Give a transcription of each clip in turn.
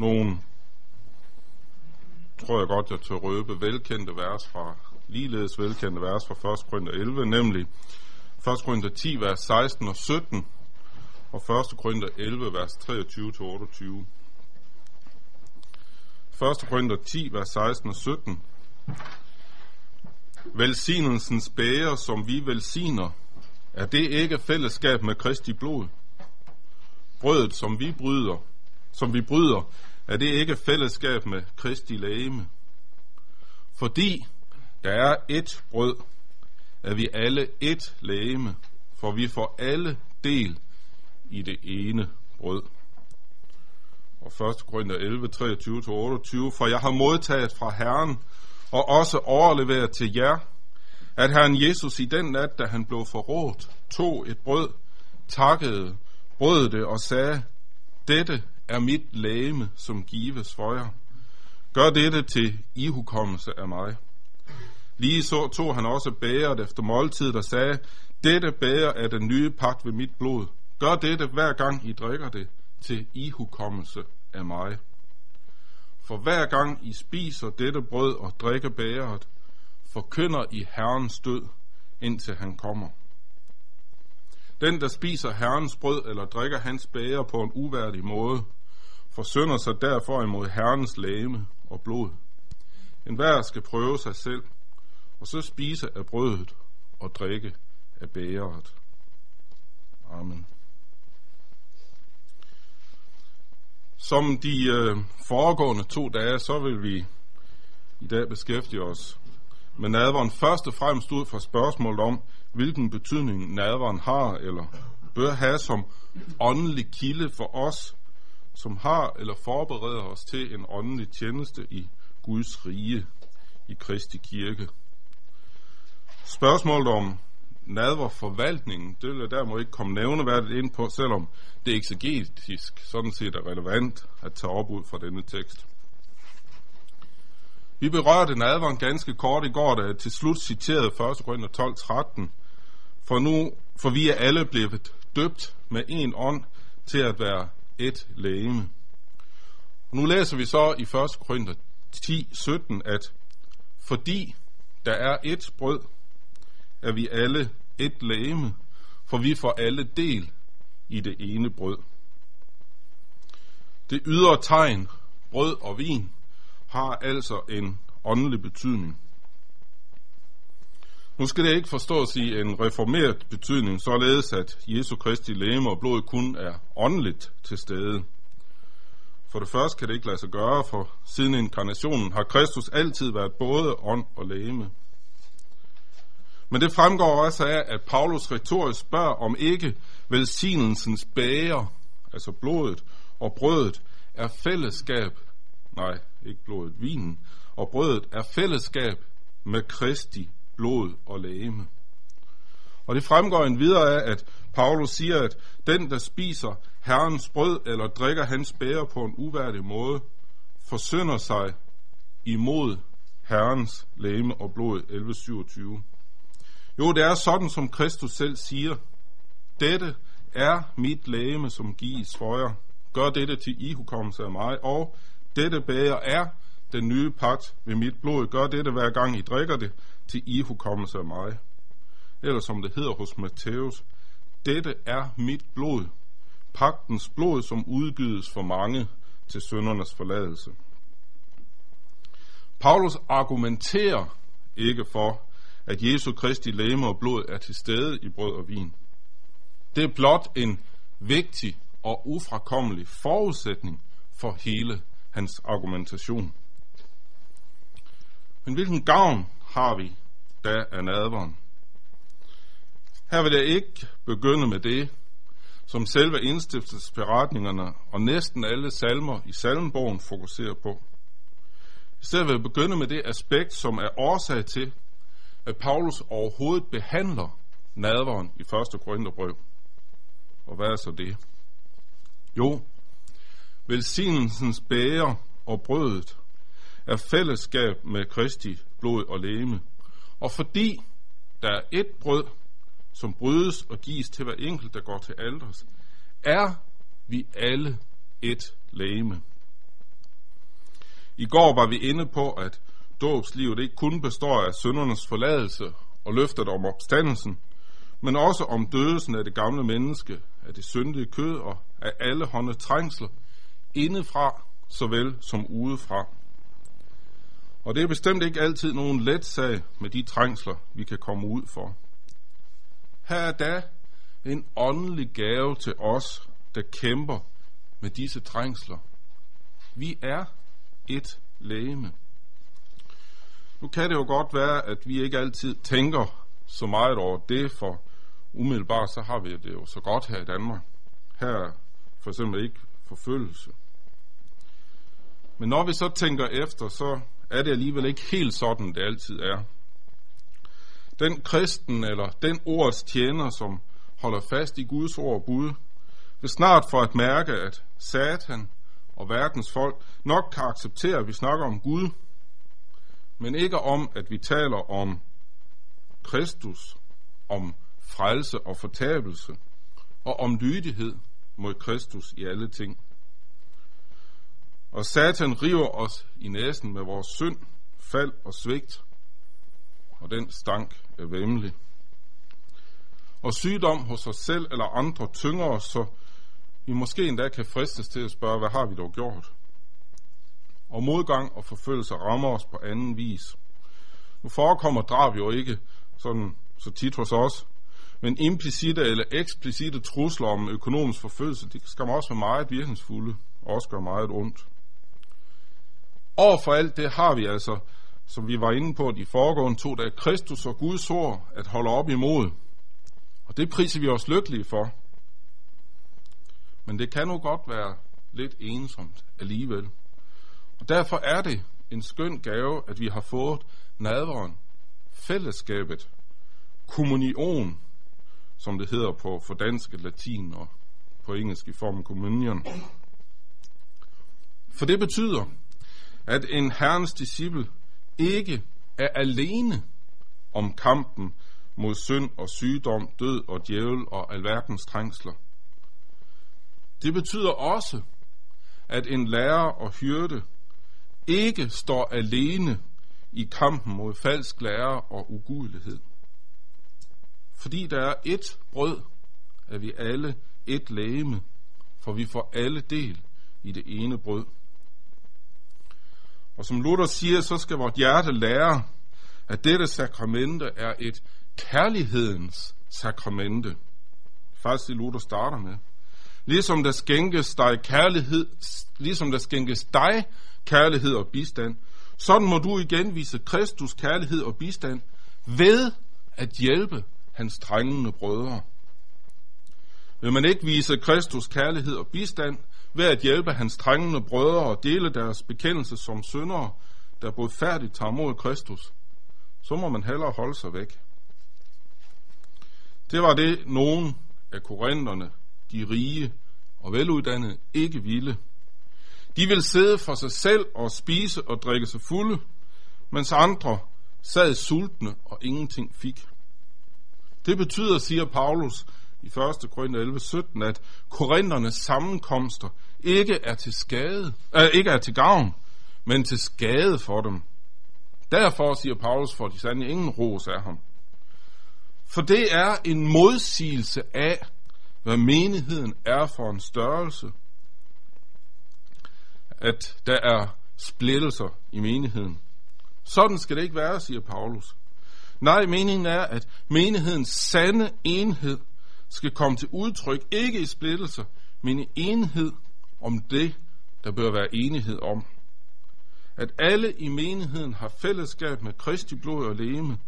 nogle, tror jeg godt, jeg tør røbe, velkendte vers fra, ligeledes velkendte vers fra 1. Korinther 11, nemlig 1. Korinther 10, vers 16 og 17, og 1. Korinther 11, vers 23-28. 1. Korinther 10, vers 16 og 17. Velsignelsens bæger, som vi velsigner, er det ikke fællesskab med Kristi blod? Brødet, som vi bryder, som vi bryder, er det ikke fællesskab med Kristi lægeme? Fordi der er et brød, er vi alle ét lægeme, for vi får alle del i det ene brød. Og 1. Korinther 11, 23-28, for jeg har modtaget fra Herren, og også overleveret til jer, at Herren Jesus i den nat, da han blev forrådt, tog et brød, takkede, brød det og sagde, dette er mit læme, som gives for jer. Gør dette til ihukommelse af mig. Lige så tog han også bæret efter måltid og sagde, dette bæger er den nye pagt ved mit blod. Gør dette hver gang I drikker det til ihukommelse af mig. For hver gang I spiser dette brød og drikker bæret, forkynder I Herrens død, indtil han kommer. Den, der spiser Herrens brød eller drikker hans bæger på en uværdig måde, Forsønder sig derfor imod Herrens læme og blod. En hver skal prøve sig selv, og så spise af brødet og drikke af bægeret. Amen. Som de øh, foregående to dage, så vil vi i dag beskæftige os med nadveren først og fremmest ud fra spørgsmålet om, hvilken betydning nadveren har eller bør have som åndelig kilde for os, som har eller forbereder os til en åndelig tjeneste i Guds rige i Kristi kirke. Spørgsmålet om nadverforvaltningen, det vil jeg derimod ikke komme nævneværdigt ind på, selvom det eksegetisk sådan set er relevant at tage op ud fra denne tekst. Vi berørte nadveren ganske kort i går, da jeg til slut citerede 1. Korinther 12, 13. For nu, for vi er alle blevet døbt med en ånd til at være et lægeme. Og nu læser vi så i 1. Korinther 10, 17, at fordi der er et brød, er vi alle et lægeme, for vi får alle del i det ene brød. Det ydre tegn, brød og vin, har altså en åndelig betydning. Nu skal det ikke forstås i en reformeret betydning, således at Jesu Kristi læme og blod kun er åndeligt til stede. For det første kan det ikke lade sig gøre, for siden inkarnationen har Kristus altid været både ånd og læme. Men det fremgår også af, at Paulus retorisk spørger, om ikke velsignelsens bæger, altså blodet og brødet, er fællesskab, nej, ikke blodet, vinen, og brødet er fællesskab med Kristi blod og lægeme. Og det fremgår en videre af, at Paulus siger, at den, der spiser Herrens brød eller drikker hans bære på en uværdig måde, forsynder sig imod Herrens læme og blod 1127. Jo, det er sådan, som Kristus selv siger. Dette er mit læme, som gives for jer. Gør dette til ihukommelse af mig, og dette bæger er den nye pagt ved mit blod. Gør dette hver gang I drikker det til ihukommelse af mig. Eller som det hedder hos Matthæus, dette er mit blod, pagtens blod, som udgives for mange til søndernes forladelse. Paulus argumenterer ikke for, at Jesu Kristi læme og blod er til stede i brød og vin. Det er blot en vigtig og ufrakommelig forudsætning for hele hans argumentation. Men hvilken gavn har vi da af nadveren? Her vil jeg ikke begynde med det, som selve indstiftelsesberetningerne og næsten alle salmer i salmbogen fokuserer på. I stedet vil jeg begynde med det aspekt, som er årsag til, at Paulus overhovedet behandler nadveren i 1. Korintherbrev. Og hvad er så det? Jo, velsignelsens bæger og brødet er fællesskab med Kristi blod og læme. Og fordi der er et brød, som brydes og gives til hver enkelt, der går til alders, er vi alle et læme. I går var vi inde på, at dåbslivet ikke kun består af syndernes forladelse og løftet om opstandelsen, men også om dødelsen af det gamle menneske, af det syndige kød og af alle hånde trængsler, indefra såvel som udefra. Og det er bestemt ikke altid nogen let sag med de trængsler, vi kan komme ud for. Her er da en åndelig gave til os, der kæmper med disse trængsler. Vi er et lægeme. Nu kan det jo godt være, at vi ikke altid tænker så meget over det, for umiddelbart så har vi det jo så godt her i Danmark. Her er for eksempel ikke forfølgelse. Men når vi så tænker efter, så er det alligevel ikke helt sådan, det altid er. Den kristen eller den ordets tjener, som holder fast i Guds ord og bud, vil snart få at mærke, at Satan og verdens folk nok kan acceptere, at vi snakker om Gud, men ikke om, at vi taler om Kristus, om frelse og fortabelse, og om lydighed mod Kristus i alle ting. Og Satan river os i næsen med vores synd, fald og svigt, og den stank er væmmelig. Og sygdom hos os selv eller andre tynger os, så vi måske endda kan fristes til at spørge, hvad har vi dog gjort? Og modgang og forfølgelse rammer os på anden vis. Nu forekommer drab jo ikke sådan så tit hos os, men implicite eller eksplicite trusler om økonomisk forfølgelse, de skal også være meget virkningsfulde og også gøre meget ondt. Overfor alt det har vi altså, som vi var inde på de foregående to dage, Kristus og Guds ord at holde op imod. Og det priser vi os lykkelige for. Men det kan nu godt være lidt ensomt alligevel. Og derfor er det en skøn gave, at vi har fået nadveren, fællesskabet, kommunion, som det hedder på for dansk, latin og på engelsk i form communion. For det betyder, at en herrens disciple ikke er alene om kampen mod synd og sygdom, død og djævel og alverdens trængsler. Det betyder også, at en lærer og hyrde ikke står alene i kampen mod falsk lærer og ugudelighed. Fordi der er ét brød, er vi alle et lægeme, for vi får alle del i det ene brød. Og som Luther siger, så skal vort hjerte lære, at dette sakramente er et kærlighedens sakramente. Faktisk det Luther starter med. Ligesom der skænkes dig kærlighed, ligesom der skænkes dig kærlighed og bistand, sådan må du igen vise Kristus kærlighed og bistand ved at hjælpe hans trængende brødre. Vil man ikke vise Kristus kærlighed og bistand ved at hjælpe hans trængende brødre og dele deres bekendelse som syndere, der både færdigt tager mod Kristus, så må man hellere holde sig væk. Det var det, nogen af korinterne, de rige og veluddannede, ikke ville. De ville sidde for sig selv og spise og drikke sig fulde, mens andre sad sultne og ingenting fik. Det betyder, siger Paulus i 1. Korinther 11, 17, at korinternes sammenkomster ikke er til skade, øh, ikke er til gavn, men til skade for dem. Derfor, siger Paulus, får de sandelig ingen ros af ham. For det er en modsigelse af, hvad menigheden er for en størrelse. At der er splittelser i menigheden. Sådan skal det ikke være, siger Paulus. Nej, meningen er, at menighedens sande enhed skal komme til udtryk, ikke i splittelse, men i enhed om det, der bør være enighed om. At alle i menigheden har fællesskab med Kristi blod og læme,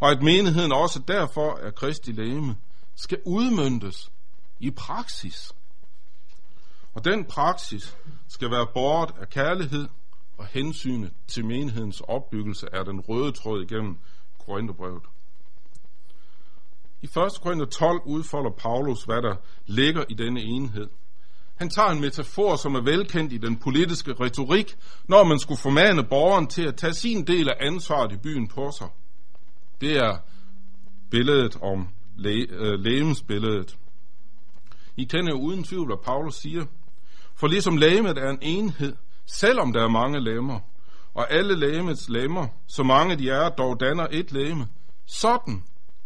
og at menigheden også derfor er Kristi læme, skal udmyndtes i praksis. Og den praksis skal være bort af kærlighed og hensynet til menighedens opbyggelse er den røde tråd igennem Korintherbrevet. I 1. Korinther 12 udfolder Paulus, hvad der ligger i denne enhed. Han tager en metafor, som er velkendt i den politiske retorik, når man skulle formane borgeren til at tage sin del af ansvaret i byen på sig. Det er billedet om læ- øh, lægemsbilledet. I kender jo uden tvivl, hvad Paulus siger. For ligesom lægemet er en enhed, selvom der er mange lemmer, og alle lægemets lemmer, så mange de er, dog danner et lægeme, Sådan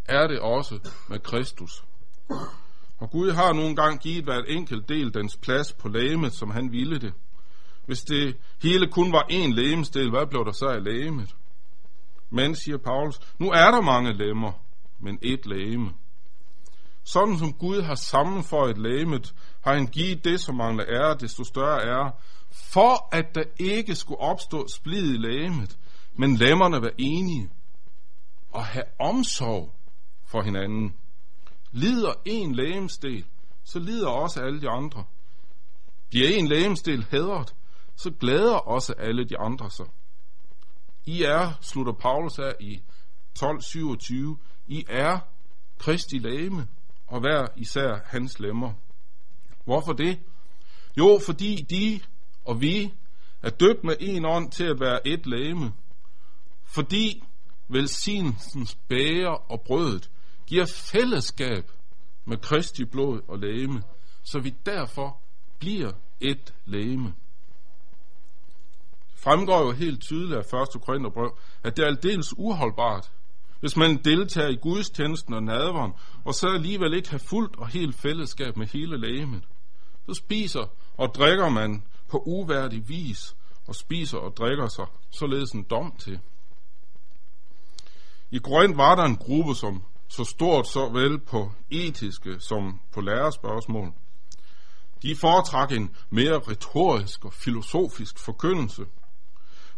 er det også med Kristus. Og Gud har nogle gange givet hver enkelt del dens plads på lægemet, som han ville det. Hvis det hele kun var én lægemsdel, hvad blev der så af lægemet? Men, siger Paulus, nu er der mange lemmer, men et lægeme. Sådan som Gud har sammenføjet lægemet, har han givet det, som mangler ære, desto større ære, for at der ikke skulle opstå splid i lægemet, men lemmerne var enige og have omsorg for hinanden. Lider en lægemsdel, så lider også alle de andre. Bliver en lægemsdel hædret, så glæder også alle de andre sig. I er, slutter Paulus af i 12.27, I er Kristi lægeme, og hver især hans lemmer. Hvorfor det? Jo, fordi de og vi er døbt med en ånd til at være et lægeme. Fordi velsignelsens bæger og brødet giver fællesskab med Kristi blod og lægeme, så vi derfor bliver et lægeme. Det fremgår jo helt tydeligt af 1. Korintherbrev, at det er aldeles uholdbart, hvis man deltager i gudstjenesten og nadveren, og så alligevel ikke har fuldt og helt fællesskab med hele lægemet. Så spiser og drikker man på uværdig vis, og spiser og drikker sig således en dom til. I Korinth var der en gruppe, som så stort så vel på etiske som på lærerspørgsmål. De foretrak en mere retorisk og filosofisk forkyndelse,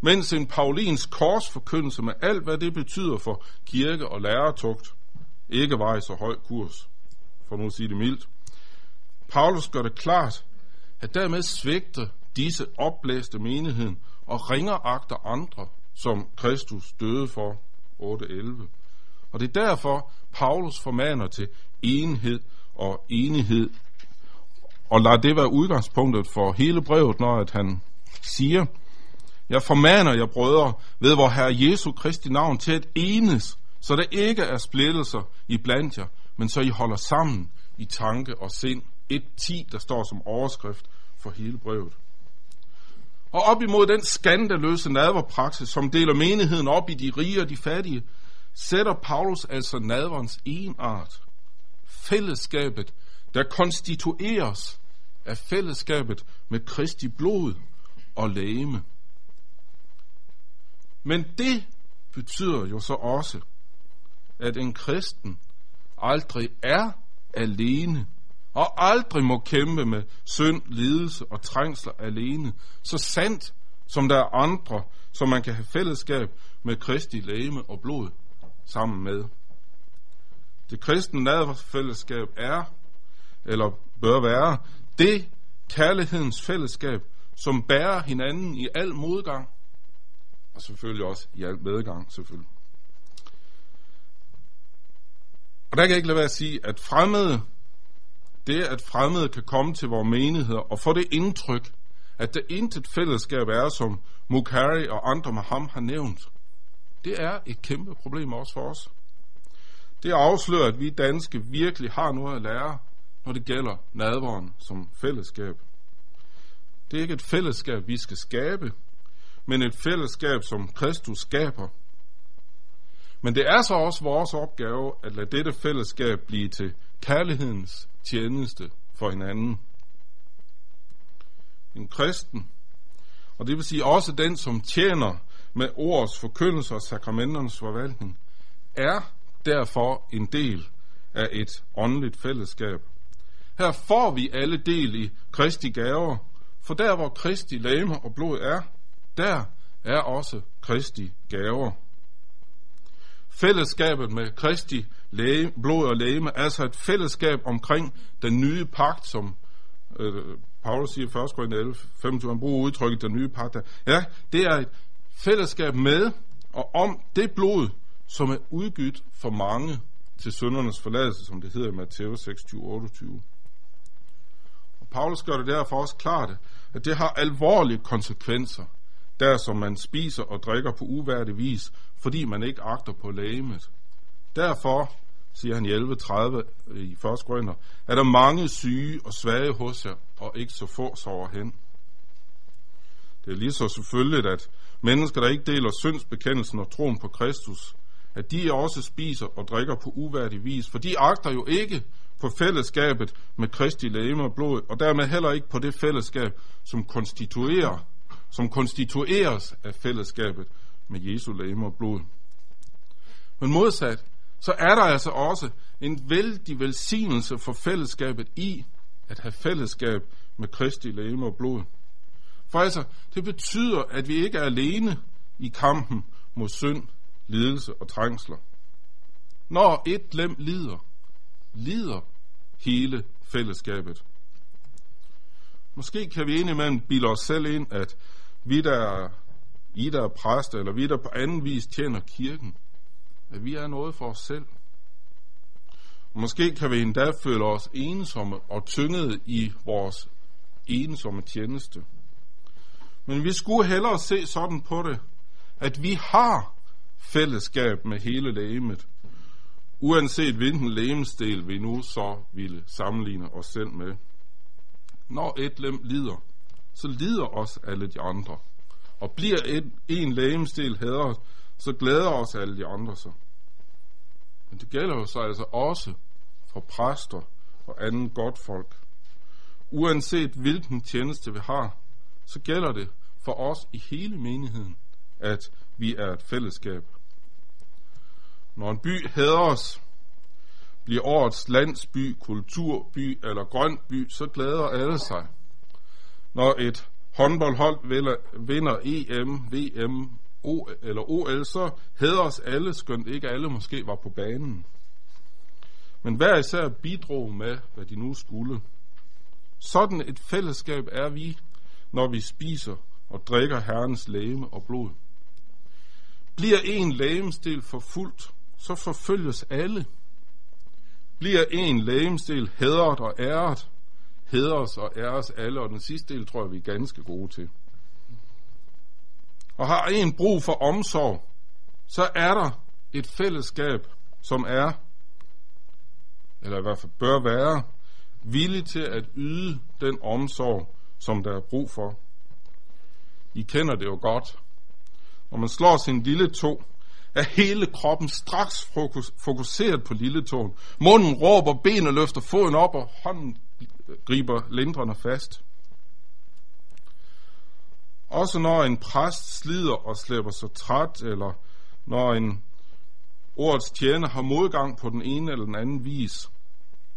mens en Paulins korsforkyndelse med alt, hvad det betyder for kirke og lærertugt, ikke var i så høj kurs, for nu at sige det mildt. Paulus gør det klart, at dermed svigter disse opblæste menigheden og ringer agter andre, som Kristus døde for 8.11. Og det er derfor, Paulus formaner til enhed og enighed, og lad det være udgangspunktet for hele brevet, når at han siger, jeg formaner jer, brødre, ved vor Herre Jesu Kristi navn til at enes, så der ikke er splittelser i blandt jer, men så I holder sammen i tanke og sind. Et 10, der står som overskrift for hele brevet. Og op imod den skandaløse nadverpraksis, som deler menigheden op i de rige og de fattige, sætter Paulus altså nadverens art. Fællesskabet, der konstitueres af fællesskabet med Kristi blod og lægeme. Men det betyder jo så også, at en kristen aldrig er alene og aldrig må kæmpe med synd, lidelse og trængsler alene, så sandt som der er andre, som man kan have fællesskab med Kristi lægeme og blod sammen med. Det kristne nadverfællesskab er, eller bør være, det kærlighedens fællesskab, som bærer hinanden i al modgang, og selvfølgelig også i al medgang, selvfølgelig. Og der kan jeg ikke lade være at sige, at fremmede det, at fremmede kan komme til vores menigheder og få det indtryk, at der intet fællesskab er, som Mukari og andre med ham har nævnt, det er et kæmpe problem også for os. Det afslører, at vi danske virkelig har noget at lære, når det gælder nadveren som fællesskab. Det er ikke et fællesskab, vi skal skabe, men et fællesskab, som Kristus skaber. Men det er så også vores opgave at lade dette fællesskab blive til kærlighedens tjeneste for hinanden. En kristen, og det vil sige også den, som tjener med ordets forkyndelse og sakramenternes forvaltning, er derfor en del af et åndeligt fællesskab. Her får vi alle del i Kristi gaver, for der hvor Kristi lame og blod er, der er også Kristi gaver. Fællesskabet med Kristi læge, blod og lægeme, altså et fællesskab omkring den nye pagt, som øh, Paulus siger i 1. Korinther 11, 25, han bruger udtrykket den nye pagt. Ja, det er et fællesskab med og om det blod, som er udgydt for mange til søndernes forladelse, som det hedder i Matteus 26, 28. Og Paulus gør det derfor også klart, at det har alvorlige konsekvenser, der som man spiser og drikker på uværdig vis, fordi man ikke agter på lægemet. Derfor, siger han i 11.30 i 1. Korinther, er der mange syge og svage hos jer, og ikke så få sover hen. Det er lige så selvfølgeligt, at mennesker, der ikke deler syndsbekendelsen og troen på Kristus, at de også spiser og drikker på uværdig vis, for de agter jo ikke på fællesskabet med Kristi læme og blod, og dermed heller ikke på det fællesskab, som konstituerer, som konstitueres af fællesskabet med Jesu læme og blod. Men modsat, så er der altså også en vældig velsignelse for fællesskabet i at have fællesskab med Kristi læme og blod. For altså, det betyder, at vi ikke er alene i kampen mod synd, lidelse og trængsler. Når et lem lider, lider hele fællesskabet. Måske kan vi indimellem bilde os selv ind, at vi der er, I der er præster, eller vi der på anden vis tjener kirken, at vi er noget for os selv. Måske kan vi endda føle os ensomme og tyngede i vores ensomme tjeneste. Men vi skulle hellere se sådan på det, at vi har fællesskab med hele lægemet, uanset hvilken lægemsdel vi nu så ville sammenligne os selv med. Når et lem lider, så lider os alle de andre. Og bliver et, en lægemsdel hædret, så glæder os alle de andre sig. Men det gælder jo så altså også for præster og anden godt folk. Uanset hvilken tjeneste vi har, så gælder det for os i hele menigheden, at vi er et fællesskab. Når en by hedder os, bliver årets landsby, kulturby eller grøn by, så glæder alle sig. Når et håndboldhold vinder EM, VM o, eller OL, så hedder os alle, skønt ikke alle måske var på banen. Men hver især bidrog med, hvad de nu skulle. Sådan et fællesskab er vi, når vi spiser og drikker Herrens læme og blod. Bliver en lægemstil forfulgt, så forfølges alle. Bliver en lægemstil hædret og æret, hædres og æres alle, og den sidste del tror jeg, vi er ganske gode til. Og har en brug for omsorg, så er der et fællesskab, som er, eller i hvert fald bør være, villig til at yde den omsorg, som der er brug for. I kender det jo godt. Når man slår sin lille tog, er hele kroppen straks fokuseret på lille tåen. Munden råber, benet løfter foden op, og hånden griber lindrene fast. Også når en præst slider og slæber sig træt, eller når en ordets tjener har modgang på den ene eller den anden vis,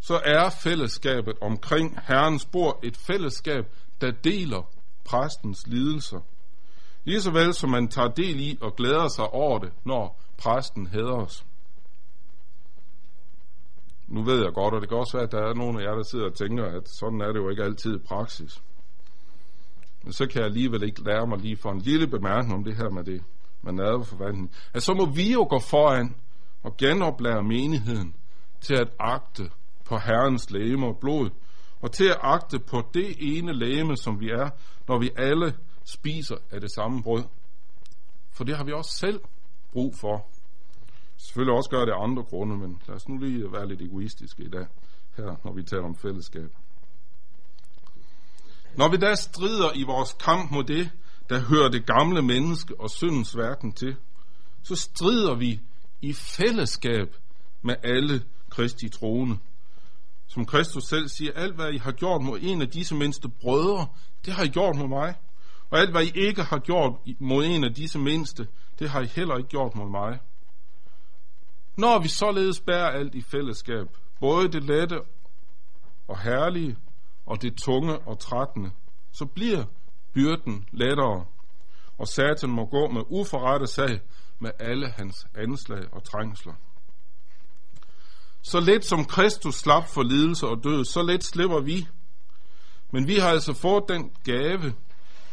så er fællesskabet omkring Herrens bord et fællesskab, der deler præstens lidelser. Lige så vel som man tager del i og glæder sig over det, når præsten hæder os. Nu ved jeg godt, og det kan også være, at der er nogle af jer, der sidder og tænker, at sådan er det jo ikke altid i praksis. Men så kan jeg alligevel ikke lære mig lige for en lille bemærkning om det her med det, med nadverforvandling. At så må vi jo gå foran og genoplære menigheden til at agte på Herrens læme og blod, og til at agte på det ene læme, som vi er, når vi alle spiser af det samme brød. For det har vi også selv brug for. Selvfølgelig også gør det andre grunde, men lad os nu lige være lidt egoistiske i dag, her, når vi taler om fællesskab. Når vi da strider i vores kamp mod det, der hører det gamle menneske og syndens verden til, så strider vi i fællesskab med alle Kristi troende. Som Kristus selv siger, alt hvad I har gjort mod en af disse mindste brødre, det har I gjort mod mig. Og alt hvad I ikke har gjort mod en af disse mindste, det har I heller ikke gjort mod mig. Når vi således bærer alt i fællesskab, både det lette og herlige, og det tunge og trættende, så bliver byrden lettere, og Satan må gå med uforrettet sag med alle hans anslag og trængsler. Så let som Kristus slap for lidelse og død, så let slipper vi. Men vi har altså fået den gave,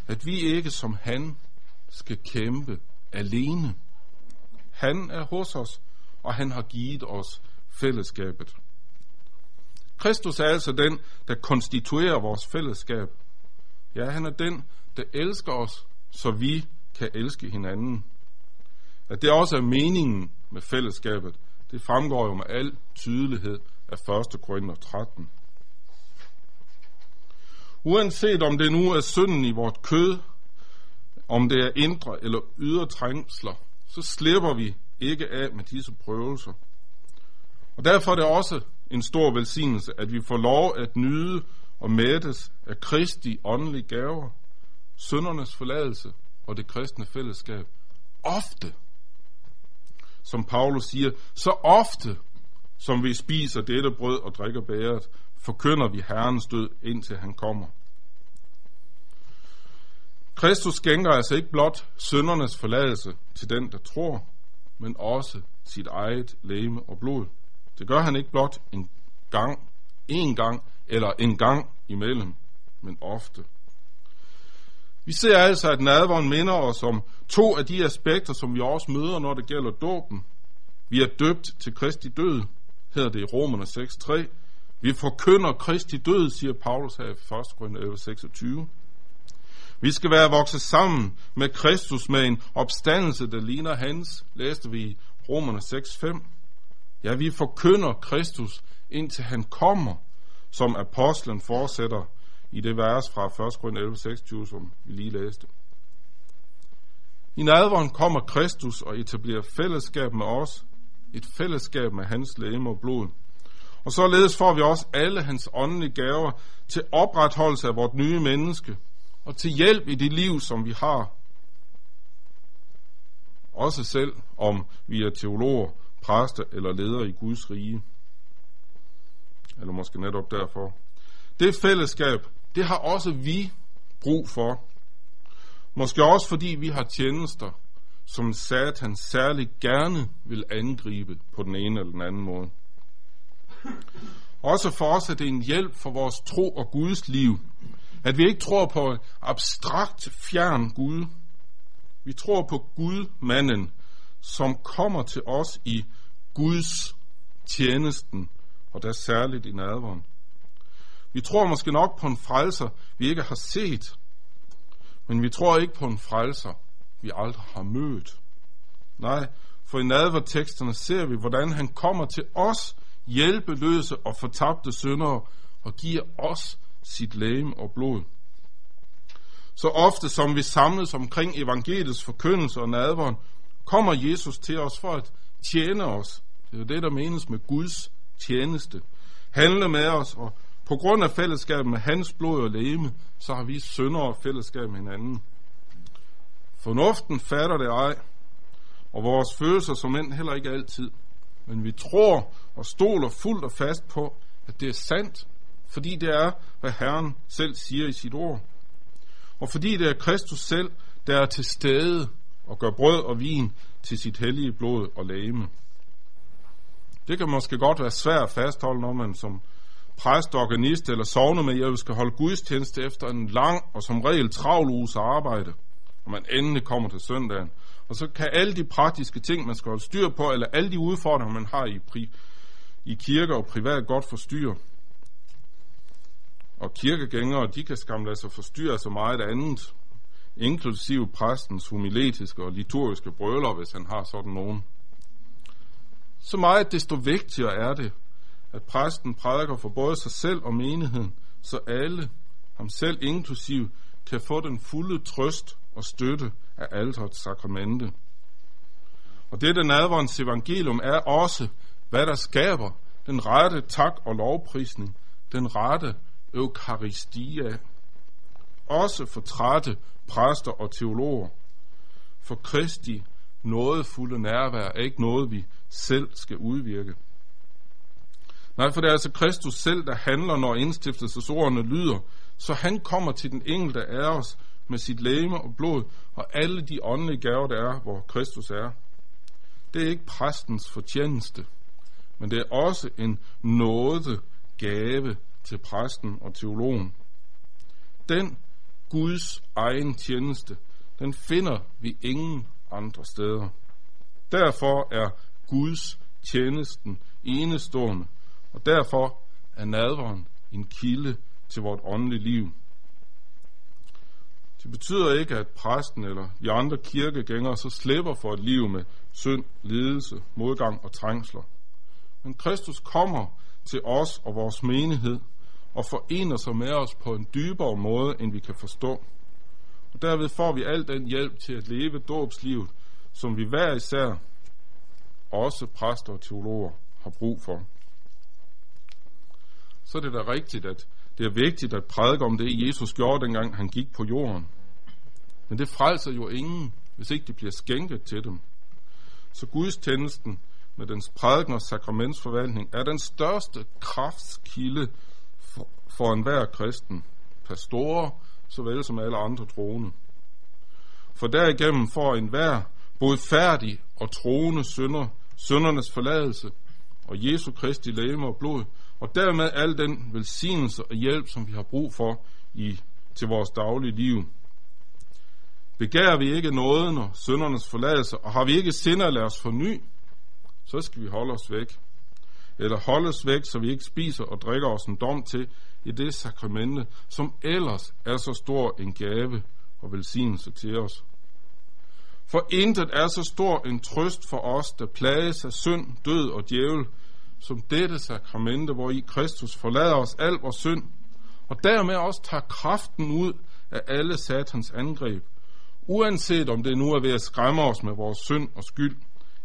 at vi ikke som han skal kæmpe alene. Han er hos os, og han har givet os fællesskabet. Kristus er altså den, der konstituerer vores fællesskab. Ja, han er den, der elsker os, så vi kan elske hinanden. At det også er meningen med fællesskabet, det fremgår jo med al tydelighed af 1. Korinther 13. Uanset om det nu er synden i vort kød, om det er indre eller ydre trængsler, så slipper vi ikke af med disse prøvelser. Og derfor er det også en stor velsignelse, at vi får lov at nyde og mættes af Kristi åndelige gaver, søndernes forladelse og det kristne fællesskab. Ofte, som Paulus siger, så ofte, som vi spiser dette brød og drikker bæret, forkynder vi Herrens død, indtil han kommer. Kristus skænker altså ikke blot søndernes forladelse til den, der tror, men også sit eget læme og blod. Det gør han ikke blot en gang, en gang eller en gang imellem, men ofte. Vi ser altså, at nadveren minder os om to af de aspekter, som vi også møder, når det gælder dåben. Vi er døbt til Kristi død, hedder det i Romerne 6.3. Vi forkynder Kristi død, siger Paulus her i 1. Korinther 11.26. Vi skal være vokset sammen med Kristus med en opstandelse, der ligner hans, læste vi i Romerne 6.5. Ja, vi forkynder Kristus, indtil han kommer, som apostlen fortsætter i det vers fra 1. Korinther 11.26, som vi lige læste. I nadveren kommer Kristus og etablerer fællesskab med os, et fællesskab med hans læme og blod. Og således får vi også alle hans åndelige gaver til opretholdelse af vort nye menneske, og til hjælp i det liv, som vi har. Også selv om vi er teologer, præster eller ledere i Guds rige. Eller måske netop derfor. Det fællesskab, det har også vi brug for. Måske også fordi vi har tjenester, som Satan særligt gerne vil angribe på den ene eller den anden måde. Også for os er det en hjælp for vores tro og Guds liv, at vi ikke tror på abstrakt fjern Gud. Vi tror på Gud, manden, som kommer til os i Guds tjenesten, og der særligt i nadveren. Vi tror måske nok på en frelser, vi ikke har set, men vi tror ikke på en frelser, vi aldrig har mødt. Nej, for i nadverteksterne ser vi, hvordan han kommer til os, hjælpeløse og fortabte syndere, og giver os sit læge og blod. Så ofte som vi samles omkring evangeliets forkyndelse og nadveren, kommer Jesus til os for at tjene os. Det er jo det, der menes med Guds tjeneste. Handle med os, og på grund af fællesskabet med hans blod og læme, så har vi sønder og fællesskab med hinanden. Fornuften fatter det ej, og vores følelser som end heller ikke altid. Men vi tror og stoler fuldt og fast på, at det er sandt, fordi det er, hvad Herren selv siger i sit ord. Og fordi det er Kristus selv, der er til stede og gør brød og vin til sit hellige blod og læme. Det kan måske godt være svært at fastholde, når man som præst, organist eller sovne med skal holde gudstjeneste efter en lang og som regel travl uges arbejde, og man endelig kommer til søndagen. Og så kan alle de praktiske ting, man skal holde styr på, eller alle de udfordringer, man har i, pri, i kirker og privat, godt forstyrre. Og kirkegængere, de kan skam lade sig forstyrre så meget andet, inklusive præstens humiletiske og liturgiske brøler, hvis han har sådan nogen. Så meget desto vigtigere er det, at præsten prædiker for både sig selv og menigheden, så alle, ham selv inklusiv, kan få den fulde trøst og støtte af alterets sakramente. Og dette nadverens evangelium er også, hvad der skaber den rette tak og lovprisning, den rette eukaristia, også for trætte præster og teologer. For Kristi nådefulde nærvær er ikke noget, vi selv skal udvirke. Nej, for det er altså Kristus selv, der handler, når indstiftelsesordene lyder, så han kommer til den enkelte af os med sit læme og blod og alle de åndelige gaver, der er, hvor Kristus er. Det er ikke præstens fortjeneste, men det er også en nåde gave til præsten og teologen. Den Guds egen tjeneste, den finder vi ingen andre steder. Derfor er Guds tjenesten enestående, og derfor er nadveren en kilde til vort åndelige liv. Det betyder ikke, at præsten eller de andre kirkegængere så slipper for et liv med synd, lidelse, modgang og trængsler. Men Kristus kommer til os og vores menighed og forener sig med os på en dybere måde, end vi kan forstå. Og derved får vi al den hjælp til at leve dåbslivet, som vi hver især, også præster og teologer, har brug for. Så er det da rigtigt, at det er vigtigt at prædike om det, Jesus gjorde, dengang han gik på jorden. Men det frelser jo ingen, hvis ikke det bliver skænket til dem. Så gudstjenesten med dens prædiken og sakramentsforvaltning er den største kraftskilde for, for enhver kristen, pastorer, såvel som alle andre troende. For derigennem får enhver både færdig og troende sønder, søndernes forladelse og Jesu Kristi læme og blod, og dermed al den velsignelse og hjælp, som vi har brug for i, til vores daglige liv. Begærer vi ikke nåden og syndernes forladelse, og har vi ikke sinder at lade os forny, så skal vi holde os væk. Eller holde os væk, så vi ikke spiser og drikker os en dom til i det sakramente, som ellers er så stor en gave og velsignelse til os. For intet er så stor en trøst for os, der plages af synd, død og djævel, som dette sakramente, hvor i Kristus forlader os al vores synd, og dermed også tager kraften ud af alle satans angreb, uanset om det nu er ved at skræmme os med vores synd og skyld,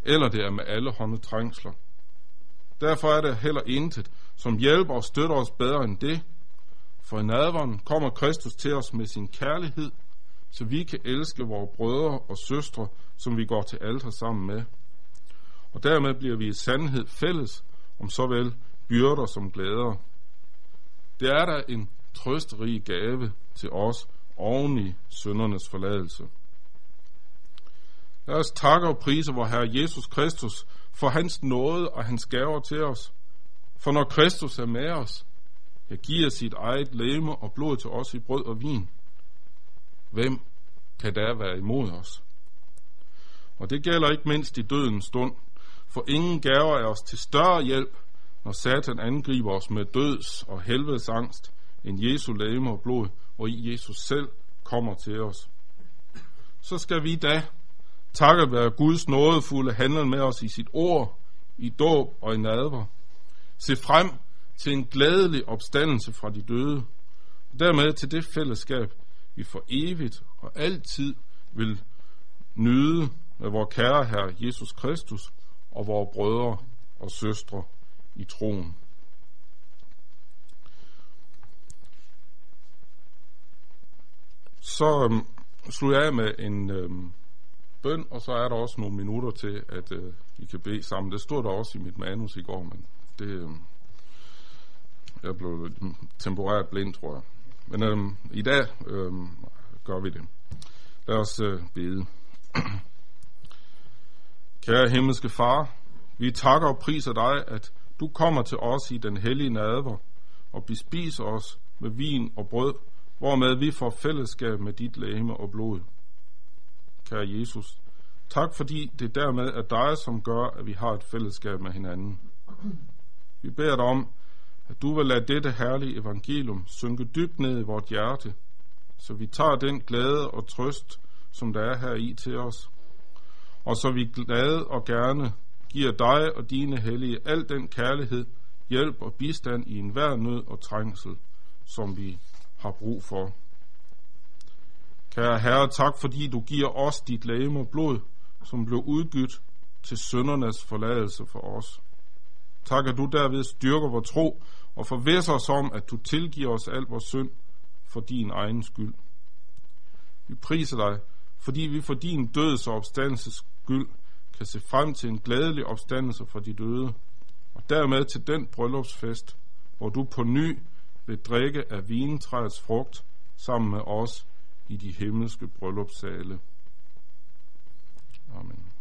eller det er med alle hånde trængsler. Derfor er det heller intet, som hjælper og støtter os bedre end det, for i nadveren kommer Kristus til os med sin kærlighed, så vi kan elske vores brødre og søstre, som vi går til alter sammen med. Og dermed bliver vi i sandhed fælles om såvel byrder som glæder. Det er der en trøsterig gave til os oven i søndernes forladelse. Lad os takke og prise vor Herre Jesus Kristus for hans nåde og hans gaver til os. For når Kristus er med os, jeg giver sit eget læme og blod til os i brød og vin. Hvem kan der være imod os? Og det gælder ikke mindst i dødens stund, for ingen gaver er os til større hjælp, når Satan angriber os med døds og helvedes angst, end Jesu læme og blod, og i Jesus selv kommer til os. Så skal vi da, takket være Guds nådefulde handel med os i sit ord, i dåb og i nadver, se frem til en glædelig opstandelse fra de døde, og dermed til det fællesskab, vi for evigt og altid vil nyde af vores kære Herre Jesus Kristus og vores brødre og søstre i troen. Så øhm, slutter jeg af med en øhm, bøn, og så er der også nogle minutter til, at øh, I kan bede sammen. Det stod der også i mit manus i går, men det, øhm, jeg blev temporært blind, tror jeg. Men øhm, i dag øhm, gør vi det. Lad os øh, bede. Kære himmelske far, vi takker og priser dig, at du kommer til os i den hellige nadver og bespiser os med vin og brød, hvormed vi får fællesskab med dit læme og blod. Kære Jesus, tak fordi det dermed er dig, som gør, at vi har et fællesskab med hinanden. Vi beder dig om, at du vil lade dette herlige evangelium synke dybt ned i vort hjerte, så vi tager den glæde og trøst, som der er her i til os, og så vi glade og gerne giver dig og dine hellige al den kærlighed, hjælp og bistand i enhver nød og trængsel, som vi har brug for. Kære Herre, tak fordi du giver os dit læge og blod, som blev udgydt til søndernes forladelse for os. Tak, at du derved styrker vores tro og forvisser os om, at du tilgiver os al vores synd for din egen skyld. Vi priser dig, fordi vi for din døds og opstandelses skyld kan se frem til en glædelig opstandelse for de døde, og dermed til den bryllupsfest, hvor du på ny vil drikke af vintræets frugt sammen med os i de himmelske bryllupssale. Amen.